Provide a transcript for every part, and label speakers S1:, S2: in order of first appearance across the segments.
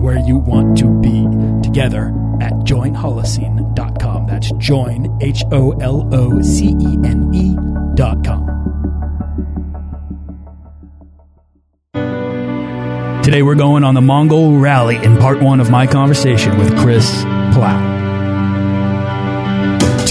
S1: where you want to be together at joinholocene.com. That's join, H O L O C E N E.com. Today we're going on the Mongol Rally in part one of my conversation with Chris Plow.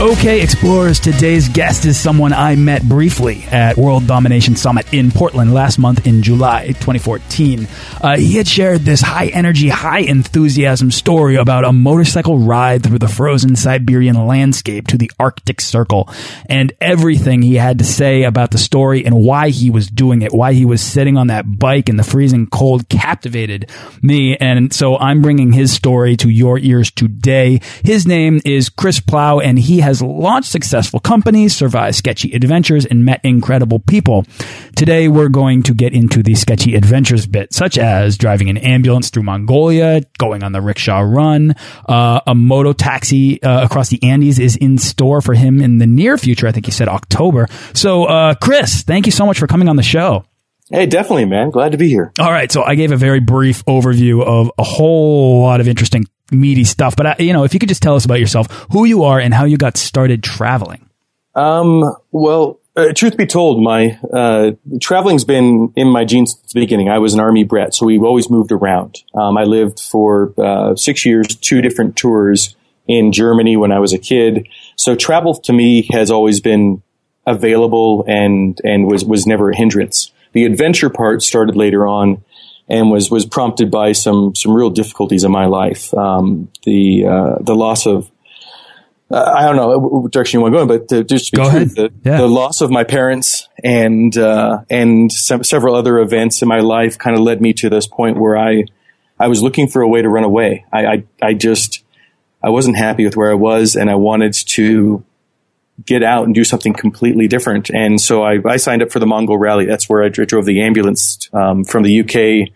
S1: Okay, explorers, today's guest is someone I met briefly at World Domination Summit in Portland last month in July 2014. Uh, he had shared this high energy, high enthusiasm story about a motorcycle ride through the frozen Siberian landscape to the Arctic Circle and everything he had to say about the story and why he was doing it, why he was sitting on that bike in the freezing cold captivated me. And so I'm bringing his story to your ears today. His name is Chris Plow and he has launched successful companies, survived sketchy adventures, and met incredible people. Today, we're going to get into the sketchy adventures bit, such as driving an ambulance through Mongolia, going on the rickshaw run, uh, a moto taxi uh, across the Andes is in store for him in the near future. I think he said October. So, uh, Chris, thank you so much for coming on the show.
S2: Hey, definitely, man. Glad to be here.
S1: All right. So I gave a very brief overview of a whole lot of interesting meaty stuff. But you know, if you could just tell us about yourself, who you are, and how you got started traveling.
S2: Um. Well, uh, truth be told, my uh, traveling's been in my genes since the beginning. I was an army brat, so we've always moved around. Um, I lived for uh, six years, two different tours in Germany when I was a kid. So travel to me has always been available and and was was never a hindrance. The adventure part started later on and was was prompted by some some real difficulties in my life. Um, the uh, the loss of uh, I don't know what direction you want to go in, but to, just to be
S1: Go
S2: true,
S1: ahead.
S2: the,
S1: Yeah.
S2: the loss of my parents and uh, and some, several other events in my life kind of led me to this point where I I was looking for a way to run away. I I, I just I wasn't happy with where I was, and I wanted to get out and do something completely different. And so I, I signed up for the Mongol Rally. That's where I drove the ambulance um, from the UK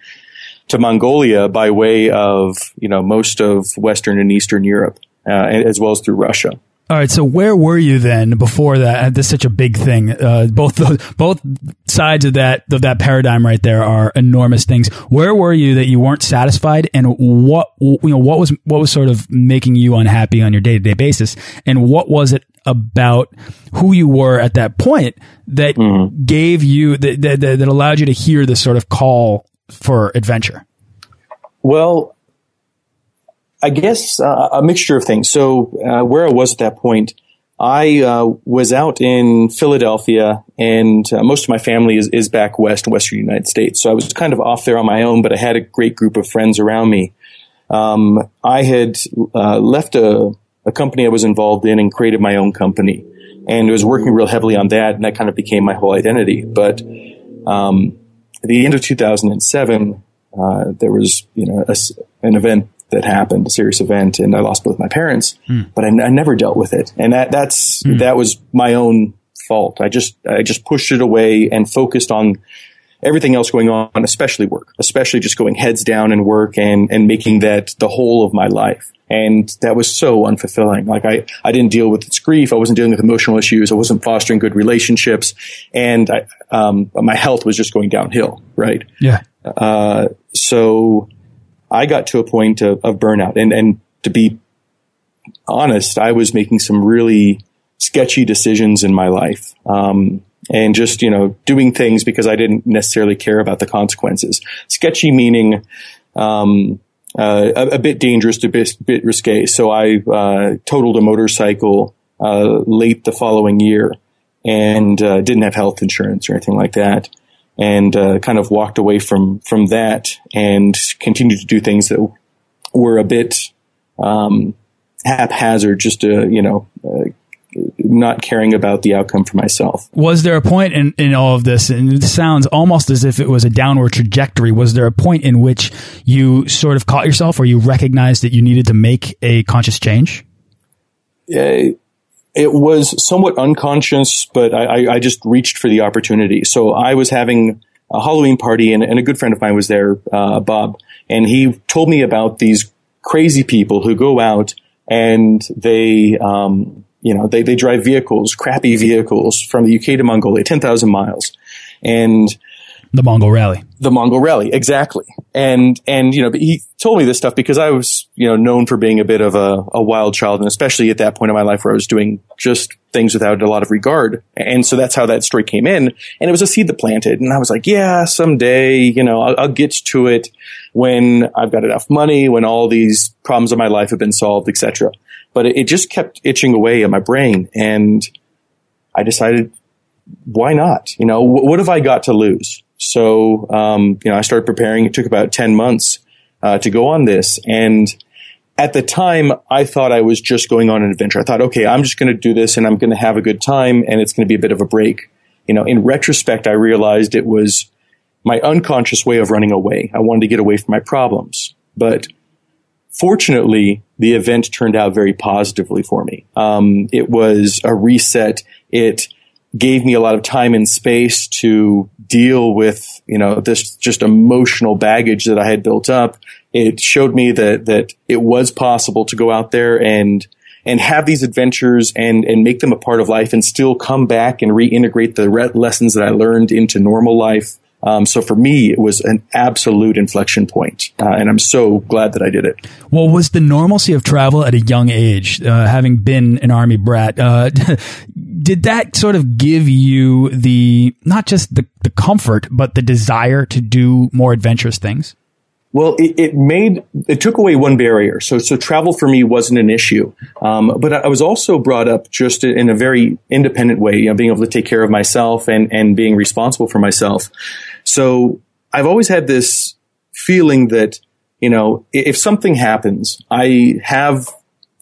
S2: to Mongolia by way of you know most of Western and Eastern Europe, uh, as well as through Russia.
S1: All right. So where were you then before that? This is such a big thing. Uh, both both sides of that of that paradigm right there are enormous things. Where were you that you weren't satisfied, and what you know what was what was sort of making you unhappy on your day to day basis, and what was it about who you were at that point that gave you that, that that allowed you to hear this sort of call for adventure?
S2: Well, I guess uh, a mixture of things. So uh, where I was at that point, I uh, was out in Philadelphia, and uh, most of my family is, is back west Western United States. So I was kind of off there on my own, but I had a great group of friends around me. Um, I had uh, left a, a company I was involved in and created my own company, and was working real heavily on that, and that kind of became my whole identity. But um, at the end of 2007, uh, there was you know a an event that happened, a serious event, and I lost both my parents. But I, I never dealt with it, and that that's that was my own fault. I just I just pushed it away and focused on everything else going on, especially work, especially just going heads down and work and, and making that the whole of my life. And that was so unfulfilling. Like I, I didn't deal with its grief. I wasn't dealing with emotional issues. I wasn't fostering good relationships. And I, um, my health was just going downhill. Right.
S1: Yeah.
S2: Uh, so I got to a point of, of burnout and, and to be honest, I was making some really sketchy decisions in my life. Um, and just, you know, doing things because I didn't necessarily care about the consequences. Sketchy meaning, um, uh, a, a, bit dangerous, a bit, bit risque. So I, uh, totaled a motorcycle, uh, late the following year and, uh, didn't have health insurance or anything like that. And, uh, kind of walked away from, from that and continued to do things that were a bit, um, haphazard just to, you know, uh, not caring about the outcome for myself.
S1: Was there a point in, in all of this, and it sounds almost as if it was a downward trajectory, was there a point in which you sort of caught yourself or you recognized that you needed to make a conscious change?
S2: Uh, it was somewhat unconscious, but I, I, just reached for the opportunity. So I was having a Halloween party, and, and a good friend of mine was there, uh, Bob, and he told me about these crazy people who go out and they um, you know, they, they drive vehicles, crappy vehicles from the UK to Mongolia, 10,000 miles. And
S1: the Mongol Rally.
S2: The Mongol Rally, exactly. And, and, you know, he told me this stuff because I was, you know, known for being a bit of a, a wild child. And especially at that point in my life where I was doing just things without a lot of regard. And so that's how that story came in. And it was a seed that planted. And I was like, yeah, someday, you know, I'll, I'll get to it when I've got enough money, when all these problems of my life have been solved, etc but it, it just kept itching away at my brain. And I decided, why not? You know, what have I got to lose? So, um, you know, I started preparing. It took about 10 months, uh, to go on this. And at the time, I thought I was just going on an adventure. I thought, okay, I'm just going to do this and I'm going to have a good time and it's going to be a bit of a break. You know, in retrospect, I realized it was my unconscious way of running away. I wanted to get away from my problems. But fortunately, the event turned out very positively for me. Um, it was a reset. It gave me a lot of time and space to deal with, you know, this just emotional baggage that I had built up. It showed me that, that it was possible to go out there and, and have these adventures and, and make them a part of life and still come back and reintegrate the re- lessons that I learned into normal life um, so for me, it was an absolute inflection point, uh, and I'm so glad that I did it.
S1: Well, was the normalcy of travel at a young age, uh, having been an army brat, uh, did that sort of give you the not just the, the comfort, but the desire to do more adventurous things?
S2: Well, it, it, made it took away one barrier. So, so travel for me wasn't an issue. Um, but I was also brought up just in a very independent way, you know, being able to take care of myself and and being responsible for myself. So I've always had this feeling that, you know, if something happens, I have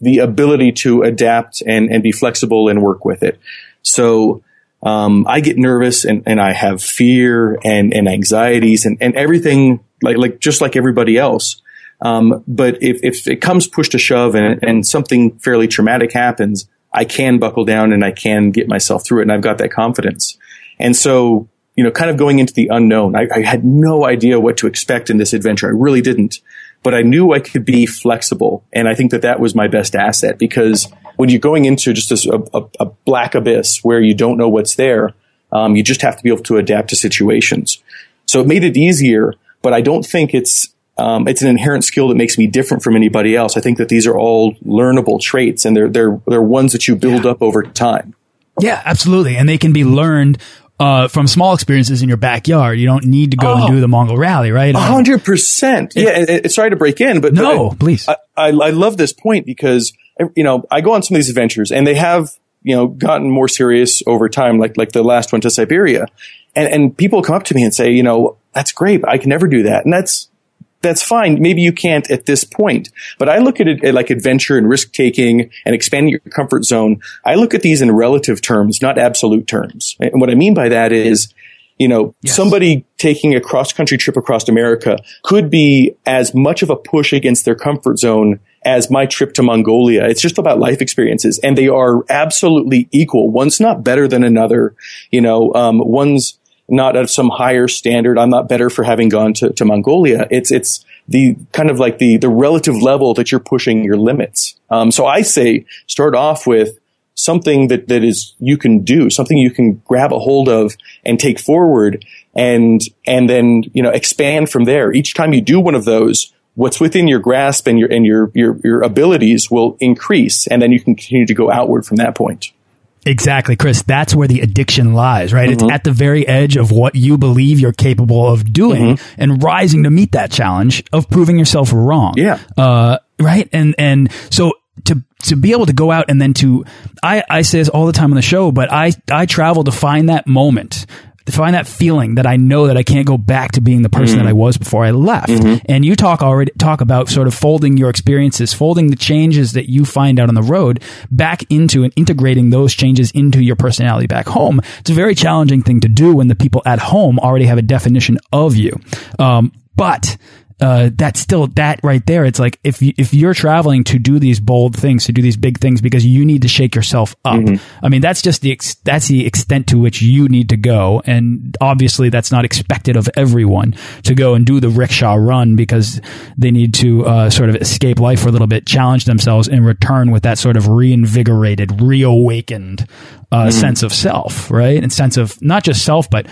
S2: the ability to adapt and, and be flexible and work with it. So, um, I get nervous and, and I have fear and, and anxieties and, and everything like, like, just like everybody else. Um, but if, if it comes push to shove and, and something fairly traumatic happens, I can buckle down and I can get myself through it. And I've got that confidence. And so you know, kind of going into the unknown. I, I, had no idea what to expect in this adventure. I really didn't, but I knew I could be flexible. And I think that that was my best asset because when you're going into just a, a, a black abyss where you don't know what's there, um, you just have to be able to adapt to situations. So it made it easier, but I don't think it's um, it's an inherent skill that makes me different from anybody else. I think that these are all learnable traits, and they're they're they're ones that you build yeah. up over time.
S1: Yeah, absolutely, and they can be learned uh, from small experiences in your backyard. You don't need to go oh, and do the Mongol rally, right?
S2: hundred percent. Yeah. And, and, sorry to break in, but
S1: no, I, please. I,
S2: I, I, love this point because, you know, I go on some of these adventures and they have, you know, gotten more serious over time, like, like the last one to Siberia. And, and people come up to me and say, you know, that's great. I can never do that. And that's, that's fine. Maybe you can't at this point, but I look at it like adventure and risk taking and expanding your comfort zone. I look at these in relative terms, not absolute terms. And what I mean by that is, you know, yes. somebody taking a cross country trip across America could be as much of a push against their comfort zone as my trip to Mongolia. It's just about life experiences and they are absolutely equal. One's not better than another. You know, um, one's not of some higher standard. I'm not better for having gone to, to Mongolia. It's, it's the kind of like the, the relative level that you're pushing your limits. Um, so I say start off with something that, that is you can do, something you can grab a hold of and take forward and and then you know expand from there. Each time you do one of those, what's within your grasp and your and your your, your abilities will increase, and then you can continue to go outward from that point.
S1: Exactly, Chris. That's where the addiction lies, right? Mm-hmm. It's at the very edge of what you believe you're capable of doing mm-hmm. and rising to meet that challenge of proving yourself wrong.
S2: Yeah.
S1: Uh, right. And, and so to, to be able to go out and then to, I, I say this all the time on the show, but I, I travel to find that moment to find that feeling that I know that I can't go back to being the person mm -hmm. that I was before I left. Mm -hmm. And you talk already talk about sort of folding your experiences, folding the changes that you find out on the road back into and integrating those changes into your personality back home. It's a very challenging thing to do when the people at home already have a definition of you. Um, but uh, that's still that right there. It's like if you, if you're traveling to do these bold things, to do these big things, because you need to shake yourself up. Mm -hmm. I mean, that's just the that's the extent to which you need to go, and obviously that's not expected of everyone to go and do the rickshaw run because they need to uh, sort of escape life for a little bit, challenge themselves, and return with that sort of reinvigorated, reawakened uh, mm -hmm. sense of self, right, and sense of not just self, but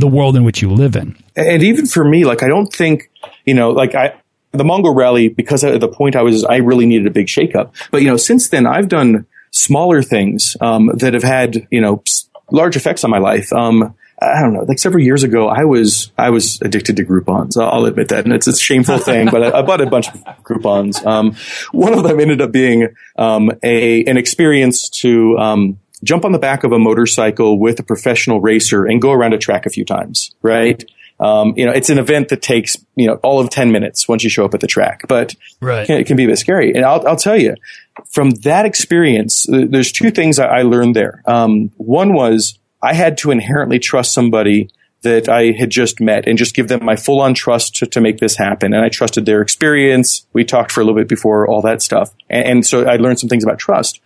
S1: the world in which you live in.
S2: And even for me, like I don't think, you know, like I, the Mongol rally, because at the point I was, I really needed a big shakeup. But, you know, since then I've done smaller things, um, that have had, you know, large effects on my life. Um, I don't know, like several years ago, I was, I was addicted to Groupons. I'll admit that. And it's a shameful thing, but I, I, bought a bunch of Groupons. Um, one of them ended up being, um, a, an experience to, um, jump on the back of a motorcycle with a professional racer and go around a track a few times, right? Um, you know, it's an event that takes, you know, all of 10 minutes once you show up at the track, but right. it, can, it can be a bit scary. And I'll, I'll tell you, from that experience, there's two things I learned there. Um, one was I had to inherently trust somebody that I had just met and just give them my full on trust to, to make this happen. And I trusted their experience. We talked for a little bit before all that stuff. And, and so I learned some things about trust.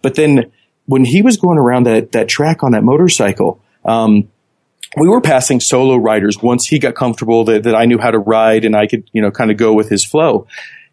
S2: But then when he was going around that, that track on that motorcycle, um, we were passing solo riders once he got comfortable that, that I knew how to ride and I could, you know, kind of go with his flow.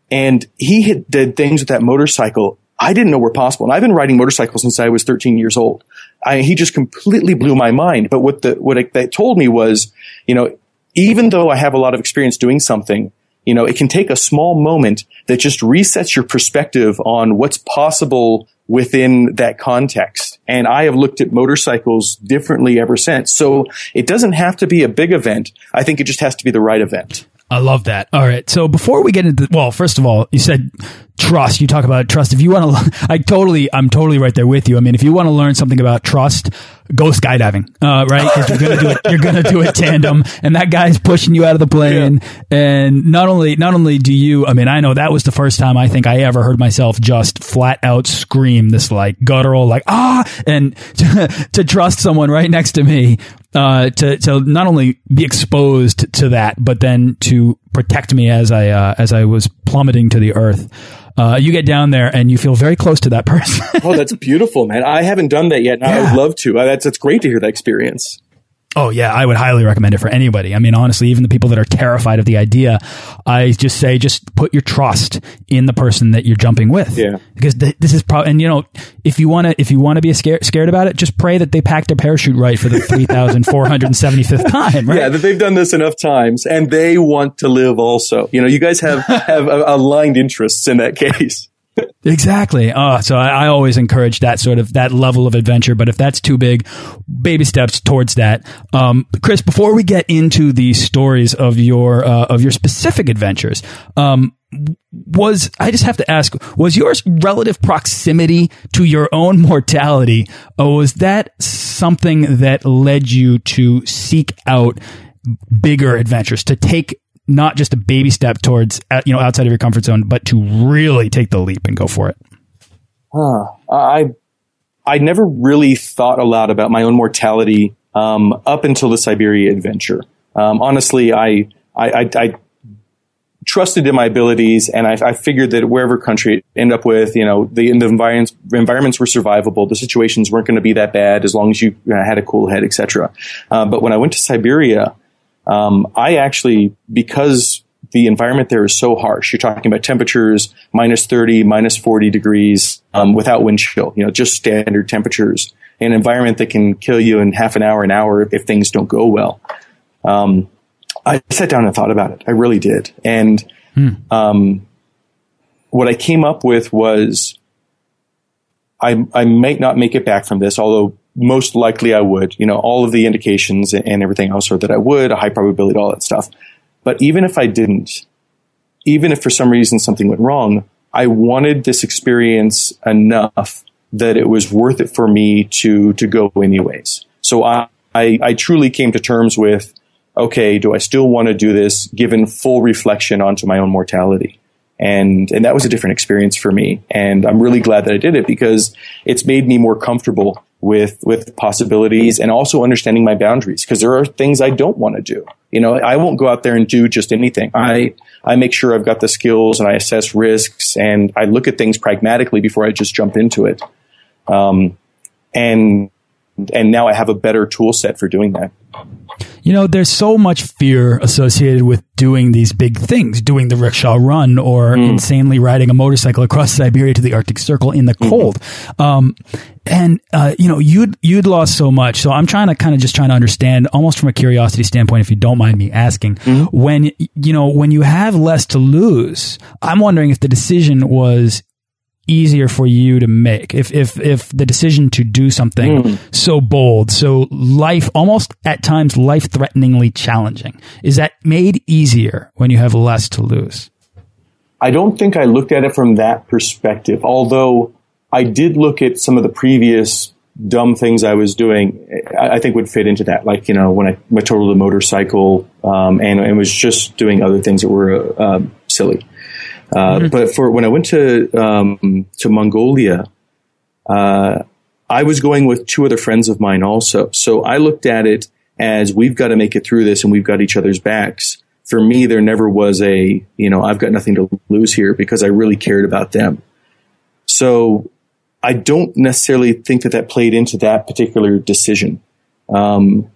S2: And he had did things with that motorcycle I didn't know were possible. And I've been riding motorcycles since I was 13 years old. I, he just completely blew my mind. But what the, what it, that told me was, you know, even though I have a lot of experience doing something, you know, it can take a small moment that just resets your perspective on what's possible within that context. And I have looked at motorcycles differently ever since. So it doesn't have to be a big event. I think it just has to be the right event.
S1: I love that. All right. So before we get into, well, first of all, you said trust. You talk about trust. If you want to, I totally, I'm totally right there with you. I mean, if you want to learn something about trust, go skydiving, uh, right? Because you're gonna do it. You're gonna do it tandem, and that guy's pushing you out of the plane. Yeah. And not only, not only do you, I mean, I know that was the first time I think I ever heard myself just flat out scream this like guttural, like ah, and to, to trust someone right next to me uh, to to not only be exposed to that, but then to protect me as I uh, as I was plummeting to the earth. Uh, you get down there and you feel very close to that person.
S2: oh, that's beautiful, man! I haven't done that yet, and yeah. I would love to. Uh, that's that's great to hear that experience.
S1: Oh yeah, I would highly recommend it for anybody. I mean, honestly, even the people that are terrified of the idea, I just say just put your trust in the person that you're jumping with.
S2: Yeah.
S1: Because th this is probably, and you know, if you want to, if you want to be scared scared about it, just pray that they packed their parachute right for the three thousand four hundred and seventy fifth time. Right?
S2: Yeah, that they've done this enough times, and they want to live also. You know, you guys have have aligned interests in that case
S1: exactly. Uh, so I, I, always encourage that sort of that level of adventure. But if that's too big, baby steps towards that. Um, Chris, before we get into the stories of your uh, of your specific adventures, um, was I just have to ask was your relative proximity to your own mortality or was that something that led you to seek out bigger adventures to take not just a baby step towards uh, you know outside of your comfort zone, but to really take the leap and go for it?
S2: Huh. I I never really thought a lot about my own mortality um, up until the Siberia adventure. Um, honestly, I, I, I, I trusted in my abilities, and I, I, figured that wherever country I end up with, you know, the, the environments, environments were survivable. The situations weren't going to be that bad as long as you uh, had a cool head, etc. Uh, but when I went to Siberia, um, I actually, because the environment there is so harsh, you're talking about temperatures minus 30, minus 40 degrees um, without wind chill, you know, just standard temperatures, an environment that can kill you in half an hour, an hour if things don't go well. Um, I sat down and thought about it. I really did. And hmm. um, what I came up with was I, I might not make it back from this, although most likely I would. You know, all of the indications and everything else are that I would, a high probability, all that stuff. But even if I didn't, even if for some reason something went wrong, I wanted this experience enough that it was worth it for me to to go anyways. So I, I, I truly came to terms with okay, do I still want to do this given full reflection onto my own mortality? And, and that was a different experience for me. And I'm really glad that I did it because it's made me more comfortable with, with possibilities and also understanding my boundaries because there are things I don't want to do. You know, I won't go out there and do just anything. I, I make sure I've got the skills and I assess risks and I look at things pragmatically before I just jump into it. Um, and, and now I have a better tool set for doing that.
S1: You know, there's so much fear associated with doing these big things, doing the rickshaw run or mm. insanely riding a motorcycle across Siberia to the Arctic Circle in the mm-hmm. cold. Mm -hmm. um, and uh, you know, you'd you'd lost so much. So I'm trying to kind of just trying to understand, almost from a curiosity standpoint, if you don't mind me asking, mm -hmm. when you know when you have less to lose, I'm wondering if the decision was easier for you to make if if if the decision to do something mm. so bold so life almost at times life threateningly challenging. Is that made easier when you have less to lose?
S2: I don't think i looked at it from that perspective although i did look at some of the previous dumb things i was doing. I, I think would fit into that like you know when i, I totaled a motorcycle um, and, and was just doing other things that were uh, silly uh, mm-hmm. But for when I went to um, to Mongolia, uh, I was going with two other friends of mine also. So I looked at it as we've got to make it through this, and we've got each other's backs. For me, there never was a you know I've got nothing to lose here because I really cared about them. So I don't necessarily think that that played into that particular decision. Um,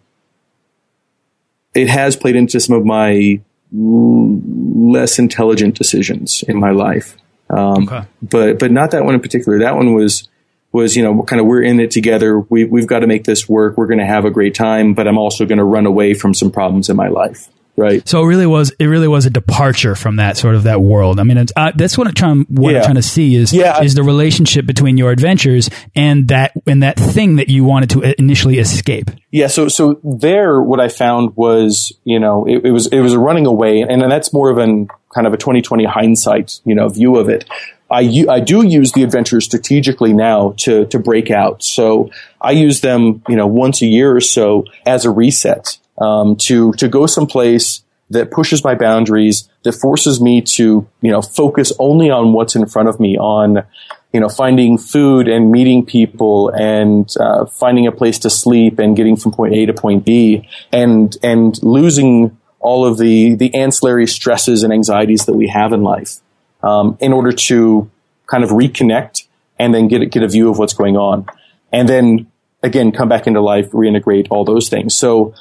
S2: it has played into some of my less intelligent decisions in my life. Um, okay. But but not that one in particular. That one was was you know kind of we're in it together. We we've got to make this work. We're going to have a great time, but I'm also going to run away from some problems in my life. Right.
S1: So it really was. It really was a departure from that sort of that world. I mean, uh, that's what I'm trying. What yeah. I'm trying to see is yeah. is the relationship between your adventures and that and that thing that you wanted to initially escape.
S2: Yeah. So so there, what I found was you know it, it was it was a running away, and, and that's more of an kind of a 2020 hindsight you know view of it. I, I do use the adventures strategically now to, to break out. So I use them, you know, once a year or so as a reset um, to to go someplace that pushes my boundaries, that forces me to you know focus only on what's in front of me, on you know finding food and meeting people and uh, finding a place to sleep and getting from point A to point B, and and losing all of the the ancillary stresses and anxieties that we have in life, um, in order to kind of reconnect and then get get a view of what's going on, and then again come back into life, reintegrate all those things. So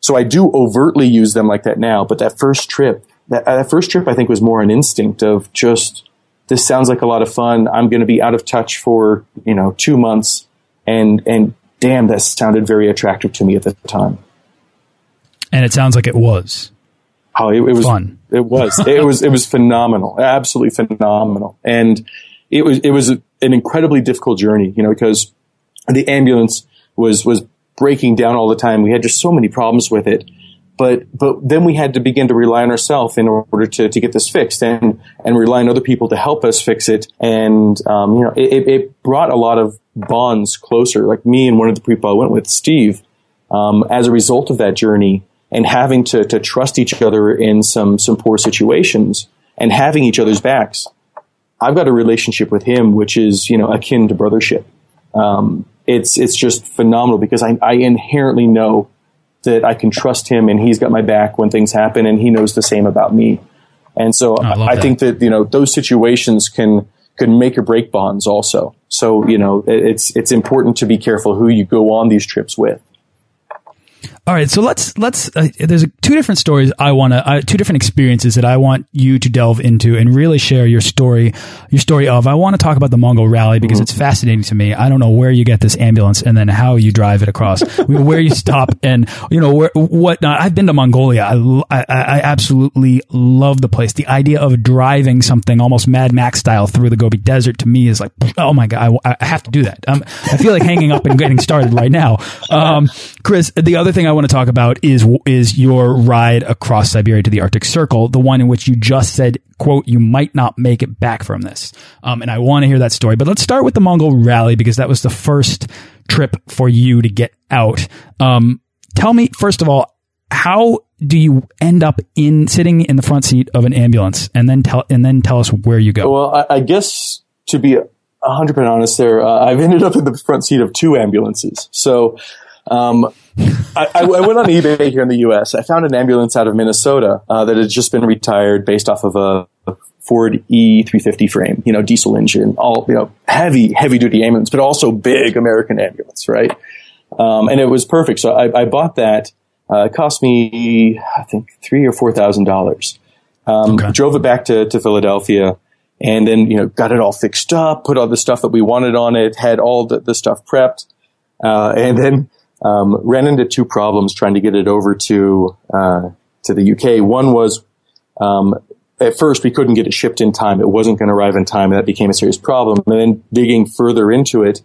S2: so I do overtly use them like that now, but that first trip, that, uh, that first trip I think was more an instinct of just, this sounds like a lot of fun. I'm going to be out of touch for, you know, two months. And, and damn, that sounded very attractive to me at the time.
S1: And it sounds like it was.
S2: Oh, it, it was fun. It was. it was. It was phenomenal. Absolutely phenomenal. And it was. It was an incredibly difficult journey. You know, because the ambulance was was breaking down all the time. We had just so many problems with it. But, but then we had to begin to rely on ourselves in order to, to get this fixed and, and rely on other people to help us fix it. And, um, you know, it, it brought a lot of bonds closer. Like me and one of the people I went with, Steve, um, as a result of that journey and having to, to trust each other in some, some poor situations and having each other's backs. I've got a relationship with him, which is, you know, akin to brothership. Um, it's it's just phenomenal because I, I inherently know that I can trust him and he's got my back when things happen and he knows the same about me. And so
S1: Oh, I
S2: I,
S1: that.
S2: think that, you know, those situations can, can make or break bonds also. So, you know, it- it's, it's important to be careful who you go on these trips with.
S1: All right, so let's let's. Uh, there's two different stories I want to, uh, two different experiences that I want you to delve into and really share your story, your story of. I want to talk about the Mongol Rally because it's fascinating to me. I don't know where you get this ambulance and then how you drive it across, where you stop, and you know where what. Not. I've been to Mongolia. I I absolutely love the place. The idea of driving something almost Mad Max style through the Gobi Desert to me is like, oh my god, I, I have to do that. Um, I feel like hanging up and getting started right now. Um, Chris, the other thing I want to talk about is is your ride across Siberia to the Arctic Circle, the one in which you just said, "quote You might not make it back from this." Um, and I want to hear that story. But let's start with the Mongol Rally because that was the first trip for you to get out. Um, tell me first of all, how do you end up in sitting in the front seat of an ambulance, and then tell and then tell us where you go?
S2: Well, I, I guess to be a hundred percent honest, there, uh, I've ended up in the front seat of two ambulances. So, um, I, I, I went on eBay here in the U.S. I found an ambulance out of Minnesota uh, that had just been retired based off of a Ford E350 frame, you know, diesel engine, all you know, heavy, heavy duty ambulance, but also big American ambulance, right? Um, and it was perfect. So I, I bought that. Uh, it cost me, I think, three or four thousand dollars. Um,
S1: Okay.
S2: Drove it back to, to Philadelphia, and then you know got it all fixed up, put all the stuff that we wanted on it, had all the, the stuff prepped, uh, and then um, ran into two problems trying to get it over to uh, to the UK. One was um, at first we couldn't get it shipped in time; it wasn't going to arrive in time, and that became a serious problem. And then digging further into it,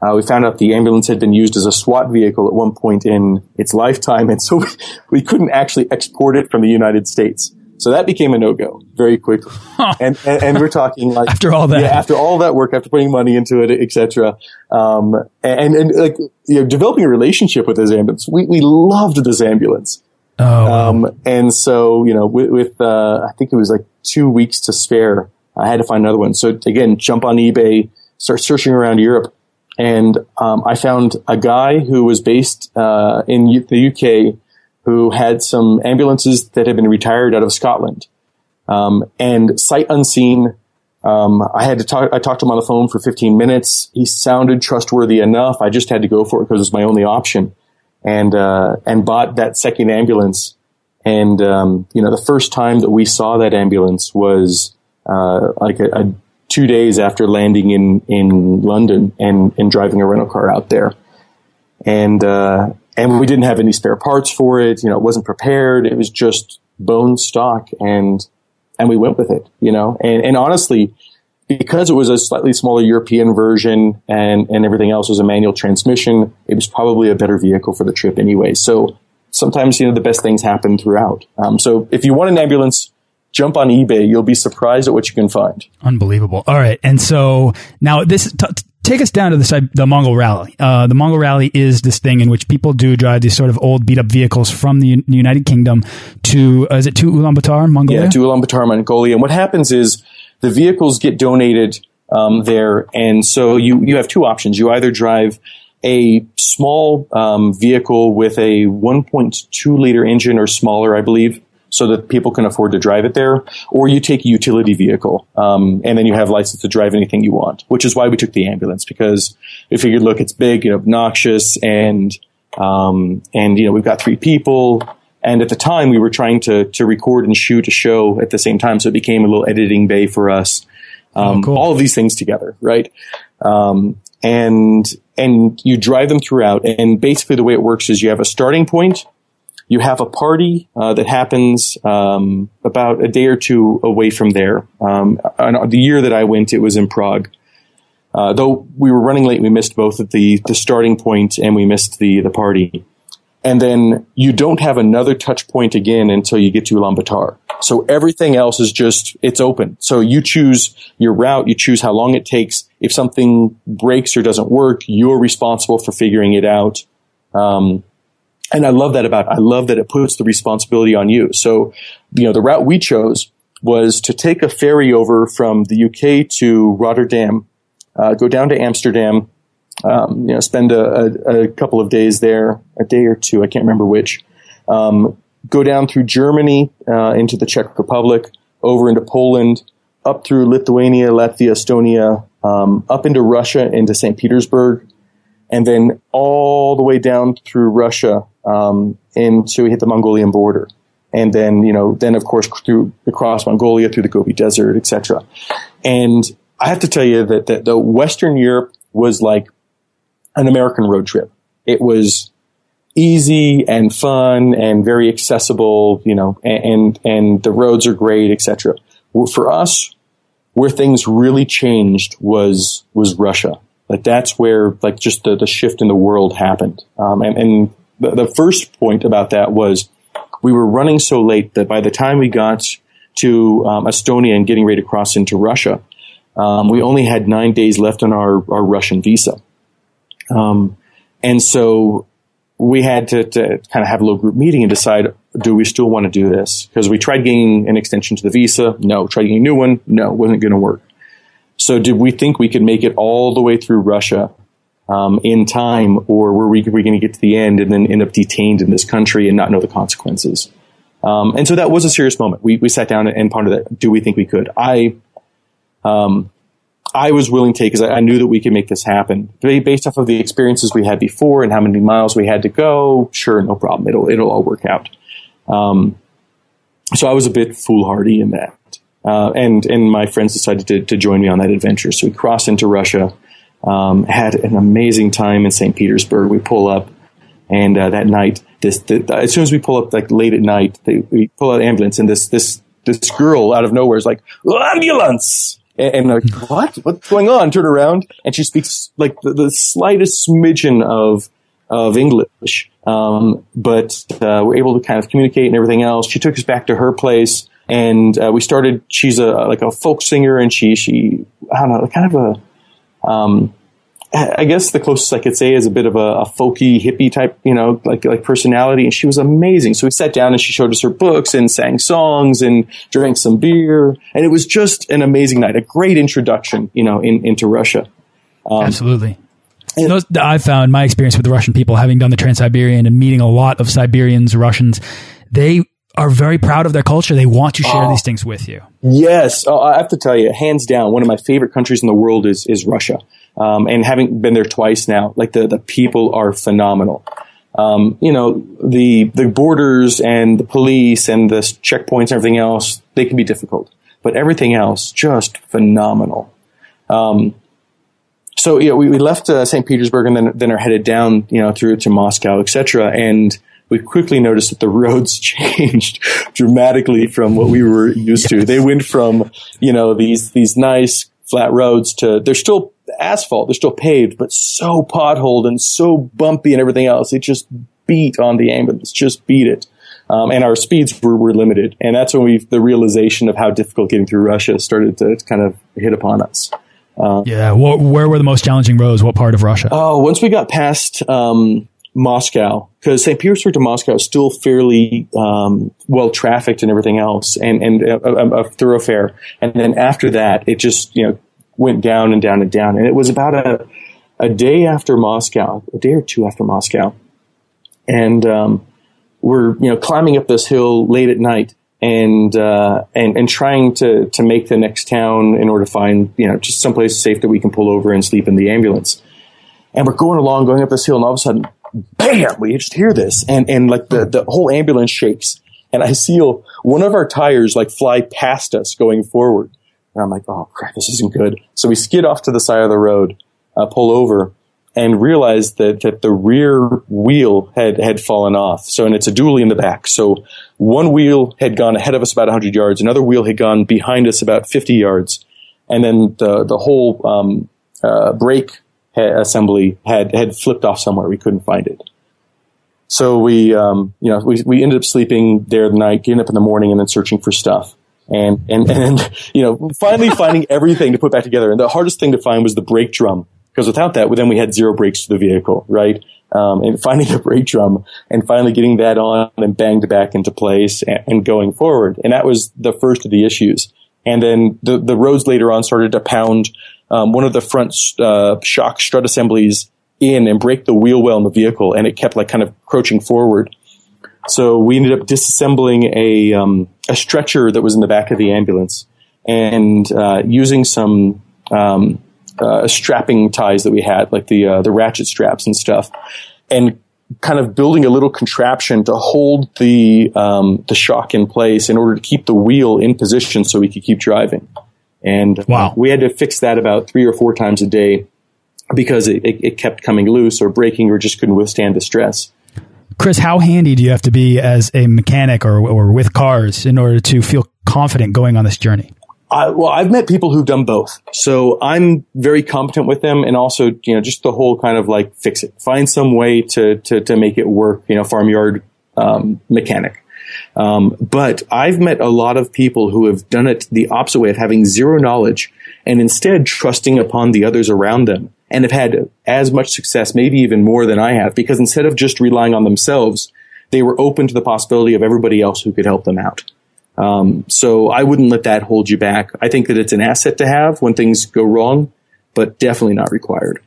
S2: uh, we found out the ambulance had been used as a SWAT vehicle at one point in its lifetime, and so we, we couldn't actually export it from the United States. So that became a no-go very quickly. And, and and we're talking like
S1: After all that.
S2: yeah, after all that work, after putting money into it, etc. Um, and and like you know, developing a relationship with this ambulance, we we loved this ambulance.
S1: oh,
S2: Um, and so, you know, with, with uh, I think it was like two weeks to spare, I had to find another one. So again, jump on eBay, start searching around Europe, and um, I found a guy who was based uh, in U- the UK who had some ambulances that had been retired out of Scotland. Um, and sight unseen, um, I had to talk. I talked to him on the phone for 15 minutes. He sounded trustworthy enough. I just had to go for it because it was my only option, and uh, and bought that second ambulance. And um, you know, the first time that we saw that ambulance was uh, like a, a two days after landing in in London and and driving a rental car out there, and uh, and we didn't have any spare parts for it. You know, it wasn't prepared. It was just bone stock, and and we went with it. You know, and and honestly, because it was a slightly smaller European version and and everything else was a manual transmission, it was probably a better vehicle for the trip anyway. So sometimes you know the best things happen throughout. Um, so if you want an ambulance. Jump on eBay. You'll be surprised at what you can find.
S1: Unbelievable. All right. And so now this, t- take us down to the, the Mongol Rally. Uh, the Mongol Rally is this thing in which people do drive these sort of old beat up vehicles from the United Kingdom to, uh, is it to Ulaanbaatar, Mongolia?
S2: Yeah, to Ulaanbaatar, Mongolia. And what happens is the vehicles get donated um, there, and so you you have two options. You either drive a small um, vehicle with a 1.2 liter engine or smaller, I believe, so that people can afford to drive it there, or you take a utility vehicle, um, and then you have license to drive anything you want. Which is why we took the ambulance because we figured, look, it's big and obnoxious, and um, and you know we've got three people. And at the time, we were trying to to record and shoot a show at the same time, so it became a little editing bay for us. Um,
S1: cool.
S2: All of these things together, right? Um, and and you drive them throughout. And basically, the way it works is you have a starting point. You have a party uh, that happens um, about a day or two away from there. Um, the year that I went, it was in Prague. Uh, though we were running late, we missed both at the the starting point and we missed the the party. And then you don't have another touch point again until you get to Ulaanbaatar. So everything else is just it's open. So you choose your route, you choose how long it takes. If something breaks or doesn't work, you're responsible for figuring it out. Um, and I love that about, it. I love that it puts the responsibility on you. So, you know, the route we chose was to take a ferry over from the UK to Rotterdam, uh, go down to Amsterdam, um, you know, spend a, a, a, couple of days there, a day or two, I can't remember which. Um, go down through Germany uh, into the Czech Republic, over into Poland, up through Lithuania, Latvia, Estonia, um, up into Russia, into St. Petersburg, and then all the way down through Russia um, into we hit the Mongolian border, and then you know then of course through across Mongolia through the Gobi Desert, etc. And I have to tell you that, that the Western Europe was like an American road trip. It was easy and fun and very accessible, you know, and and the roads are great, etc. For us, where things really changed was was Russia. Like that's where like just the, the shift in the world happened. Um, and, and the, the first point about that was we were running so late that by the time we got to um, Estonia and getting ready to cross into Russia, um, we only had nine days left on our, our Russian visa. Um, and so we had to, to, kind of have a little group meeting and decide, do we still want to do this? Because we tried getting an extension to the visa. No. Tried getting a new one. No, wasn't going to work. So did we think we could make it all the way through Russia um, in time, or were we, we going to get to the end and then end up detained in this country and not know the consequences? Um, and so that was a serious moment. We, we sat down and pondered that. Do we think we could? I, um, I was willing to take because I, I, knew that we could make this happen based off of the experiences we had before and how many miles we had to go. Sure, no problem. It'll it'll all work out. Um, so I was a bit foolhardy in that, uh, and and my friends decided to, to join me on that adventure. So we crossed into Russia, um, had an amazing time in St. Petersburg. We pull up, and uh, that night, this the, as soon as we pull up, like late at night, they, we pull out an ambulance, and this this this girl out of nowhere is like ambulance and, and like, what? What's going on? Turn around, and she speaks like the, the slightest smidgen of of English, um, but uh, we're able to kind of communicate and everything else. She took us back to her place, and uh, we started. She's a like a folk singer, and she she I don't know, kind of a um, I guess the closest I could say is a bit of a, a, folky hippie type, you know, like like personality, and she was amazing. So we sat down and she showed us her books and sang songs and drank some beer, and it was just an amazing night, a great introduction, you know, in, into Russia.
S1: Um, Absolutely. And Those, I found my experience with the Russian people, having done the Trans Siberian and meeting a lot of Siberians, Russians, they are very proud of their culture. They want to share oh, these things with you.
S2: Yes, oh, I have to tell you, hands down, one of my favorite countries in the world is is Russia. Um, and having been there twice now, like the, the people are phenomenal. Um, you know, the, the borders and the police and the checkpoints and everything else, they can be difficult, but everything else, just phenomenal. Um, so, you know, we, we left uh, St. Petersburg and then, then are headed down, you know, through to Moscow, etc. And we quickly noticed that the roads changed dramatically from what we were used yes. to. They went from, you know, these, these nice flat roads to, they're still asphalt. They're still paved, but so potholed and so bumpy and everything else. It just beat on the ambulance, just beat it. Um, and our speeds were, were limited. And that's when we, the realization of how difficult getting through Russia started to kind of hit upon us.
S1: Uh, yeah. Where were the most challenging roads? What part of Russia?
S2: Oh, once we got past, um, Moscow, because St. Petersburg to Moscow is still fairly um, well trafficked and everything else, and and a, a, a, thoroughfare. And then after that, it just you know went down and down and down. And it was about a, a day after Moscow, a day or two after Moscow. And, um, we're, you know, climbing up this hill late at night and, uh, and, and trying to, to make the next town in order to find, you know, just someplace safe that we can pull over and sleep in the ambulance. And we're going along, going up this hill and all of a sudden, bam, we just hear this and, and like the, the whole ambulance shakes and I see one of our tires like fly past us going forward. And I'm like, oh crap, this isn't good. So we skid off to the side of the road, uh, pull over, and realize that, that the rear wheel had, had fallen off. So, and it's a dually in the back. So one wheel had gone ahead of us about 100 yards, another wheel had gone behind us about 50 yards, and then the, the whole, um, uh, brake assembly had, had flipped off somewhere. We couldn't find it. So we, um, you know, we, we ended up sleeping there the night, getting up in the morning and then searching for stuff and and and you know finally finding everything to put back together. And the hardest thing to find was the brake drum because without that, then we had zero brakes to the vehicle, right? Um, and finding the brake drum and finally getting that on and banged back into place and, and, going forward. And that was the first of the issues. And then the the roads later on started to pound um, one of the front uh, shock strut assemblies in and break the wheel well in the vehicle, and it kept like kind of crouching forward. So we ended up disassembling a um, a stretcher that was in the back of the ambulance and uh, using some um, uh, strapping ties that we had, like the uh, the ratchet straps and stuff, and kind of building a little contraption to hold the um, the shock in place in order to keep the wheel in position so we could keep driving. And
S1: wow.
S2: we had to fix that about three or four times a day because it, it, it kept coming loose or breaking or just couldn't withstand the stress.
S1: Chris, how handy do you have to be as a mechanic or, or with cars in order to feel confident going on this journey?
S2: I, well, I've met people who've done both. So I'm very competent with them and also, you know, just the whole kind of like fix it, find some way to, to, to make it work, you know, farmyard, um, mechanic. Um, but I've met a lot of people who have done it the opposite way of having zero knowledge and instead trusting upon the others around them and have had as much success, maybe even more than I have, because instead of just relying on themselves, they were open to the possibility of everybody else who could help them out. Um, so I wouldn't let that hold you back. I think that it's an asset to have when things go wrong, but definitely not required.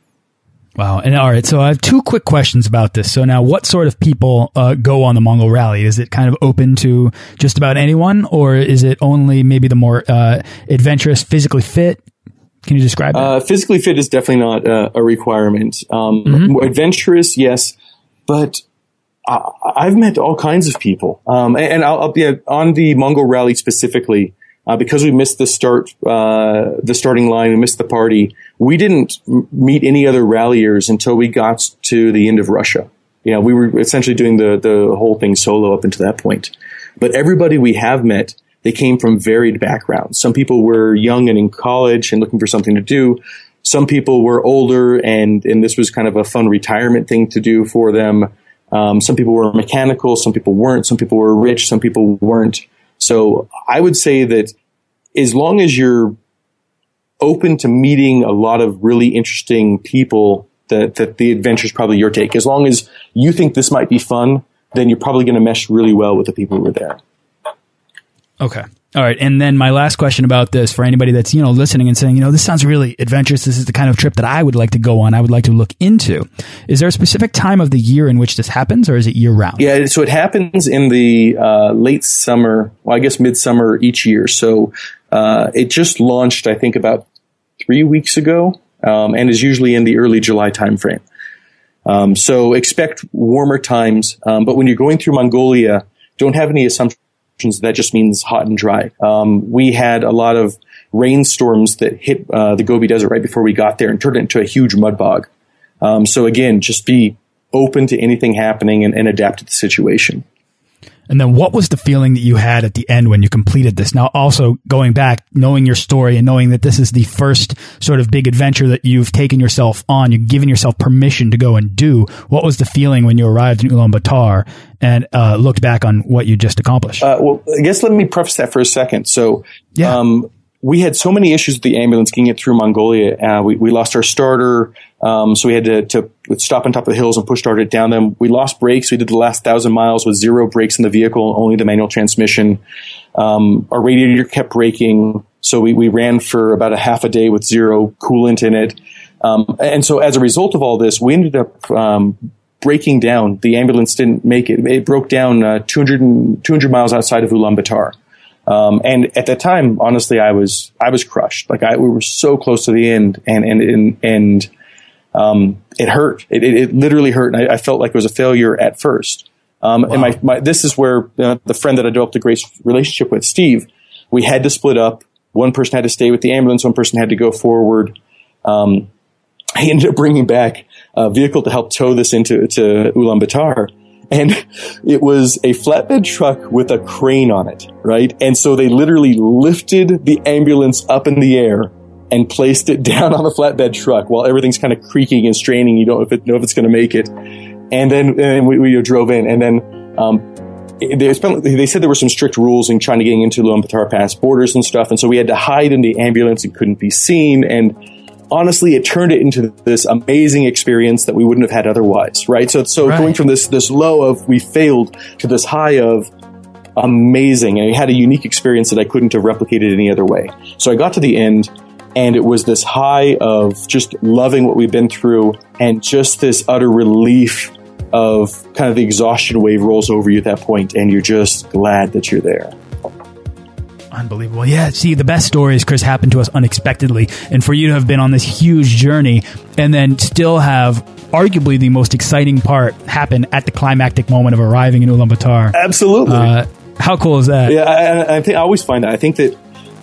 S1: Wow. And all right. So I have two quick questions about this. So now what sort of people uh, go on the Mongol rally? Is it kind of open to just about anyone or is it only maybe the more uh, adventurous, physically fit? Can you describe that?
S2: Uh, physically fit is definitely not uh, a requirement. Um, mm -hmm. Adventurous, yes, but I've met all kinds of people, um, and I'll, I'll, be on the Mongol rally specifically uh, because we missed the start, uh, the starting line, we missed the party. We didn't meet any other ralliers until we got to the end of Russia. You know, we were essentially doing the the whole thing solo up until that point. But everybody we have met, they came from varied backgrounds. Some people were young and in college and looking for something to do. Some people were older and and this was kind of a fun retirement thing to do for them. Um, some people were mechanical, some people weren't, some people were rich, some people weren't. So I would say that as long as you're open to meeting a lot of really interesting people, that, that the adventure is probably your take. As long as you think this might be fun, then you're probably going to mesh really well with the people who are there.
S1: Okay. All right. And then my last question about this for anybody that's, you know, listening and saying, you know, this sounds really adventurous. This is the kind of trip that I would like to go on. I would like to look into. Is there a specific time of the year in which this happens or is it year round?
S2: Yeah. So it happens in the uh, late summer, well, I guess midsummer each year. So uh, it just launched, I think, about three weeks ago um, and is usually in the early July timeframe. Um, so expect warmer times. Um, but when you're going through Mongolia, don't have any assumptions that just means hot and dry. Um, we had a lot of rainstorms that hit uh, the Gobi Desert right before we got there and turned it into a huge mud bog. Um, so again, just be open to anything happening and, and adapt to the situation.
S1: And then what was the feeling that you had at the end when you completed this? Now, also going back, knowing your story and knowing that this is the first sort of big adventure that you've taken yourself on, you've given yourself permission to go and do. What was the feeling when you arrived in Ulaanbaatar and uh, looked back on what you just accomplished?
S2: Uh, well, I guess let me preface that for a second. So, yeah. Um, we had so many issues with the ambulance getting it through Mongolia. Uh, we, we lost our starter. Um, so we had to, to stop on top of the hills and push start it down them. We lost brakes. We did the last thousand miles with zero brakes in the vehicle, only the manual transmission. Um, our radiator kept breaking. So we, we ran for about a half a day with zero coolant in it. Um, and so as a result of all this, we ended up, um, breaking down. The ambulance didn't make it. It broke down, uh, 200, 200 miles outside of Ulaanbaatar. Um, and at that time, honestly, I was I was crushed. Like I, we were so close to the end, and and and, and um, it hurt. It, it, it, literally hurt, and I, I, felt like it was a failure at first. Um, wow. And my, my, this is where uh, the friend that I developed a great relationship with, Steve, we had to split up. One person had to stay with the ambulance. One person had to go forward. Um, I ended up bringing back a vehicle to help tow this into to Ulaanbaatar and it was a flatbed truck with a crane on it, right? And so they literally lifted the ambulance up in the air and placed it down on the flatbed truck while everything's kind of creaking and straining. You don't know if, it, know if it's going to make it. And then and we, we, drove in, and then um, they, spent, they, said there were some strict rules in trying to get into Ulaanbaatar Pass borders and stuff, and so we had to hide in the ambulance and couldn't be seen. And honestly, it turned it into this amazing experience that we wouldn't have had otherwise, right? So, so right. going from this, this low of we failed to this high of amazing. And I had a unique experience that I couldn't have replicated any other way. So I got to the end and it was this high of just loving what we've been through and just this utter relief of kind of the exhaustion wave rolls over you at that point, and you're just glad that you're there.
S1: Unbelievable. Yeah, see, the best stories, Chris, happen to us unexpectedly. And for you to have been on this huge journey and then still have arguably the most exciting part happen at the climactic moment of arriving in Ulaanbaatar.
S2: Absolutely. Uh,
S1: how cool is that?
S2: Yeah, I, I, think I always find that. I think that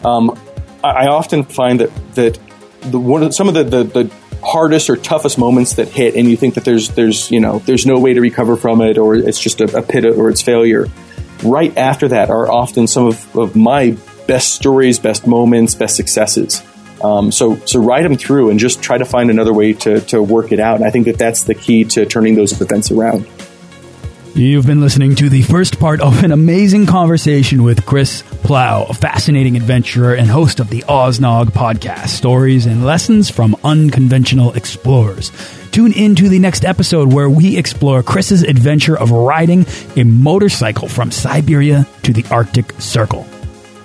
S2: um, I, I, often find that that the, one of, some of the, the, the hardest or toughest moments that hit, and you think that there's there's you know there's no way to recover from it, or it's just a, a pit or it's failure. Right after that are often some of, of my best stories, best moments, best successes. Um, so so ride them through and just try to find another way to to work it out. And I think that that's the key to turning those events around.
S1: You've been listening to the first part of an amazing conversation with Chris Plow, a fascinating adventurer and host of the OzNog podcast, stories and lessons from unconventional explorers. Tune in to the next episode where we explore Chris's adventure of riding a motorcycle from Siberia to the Arctic Circle.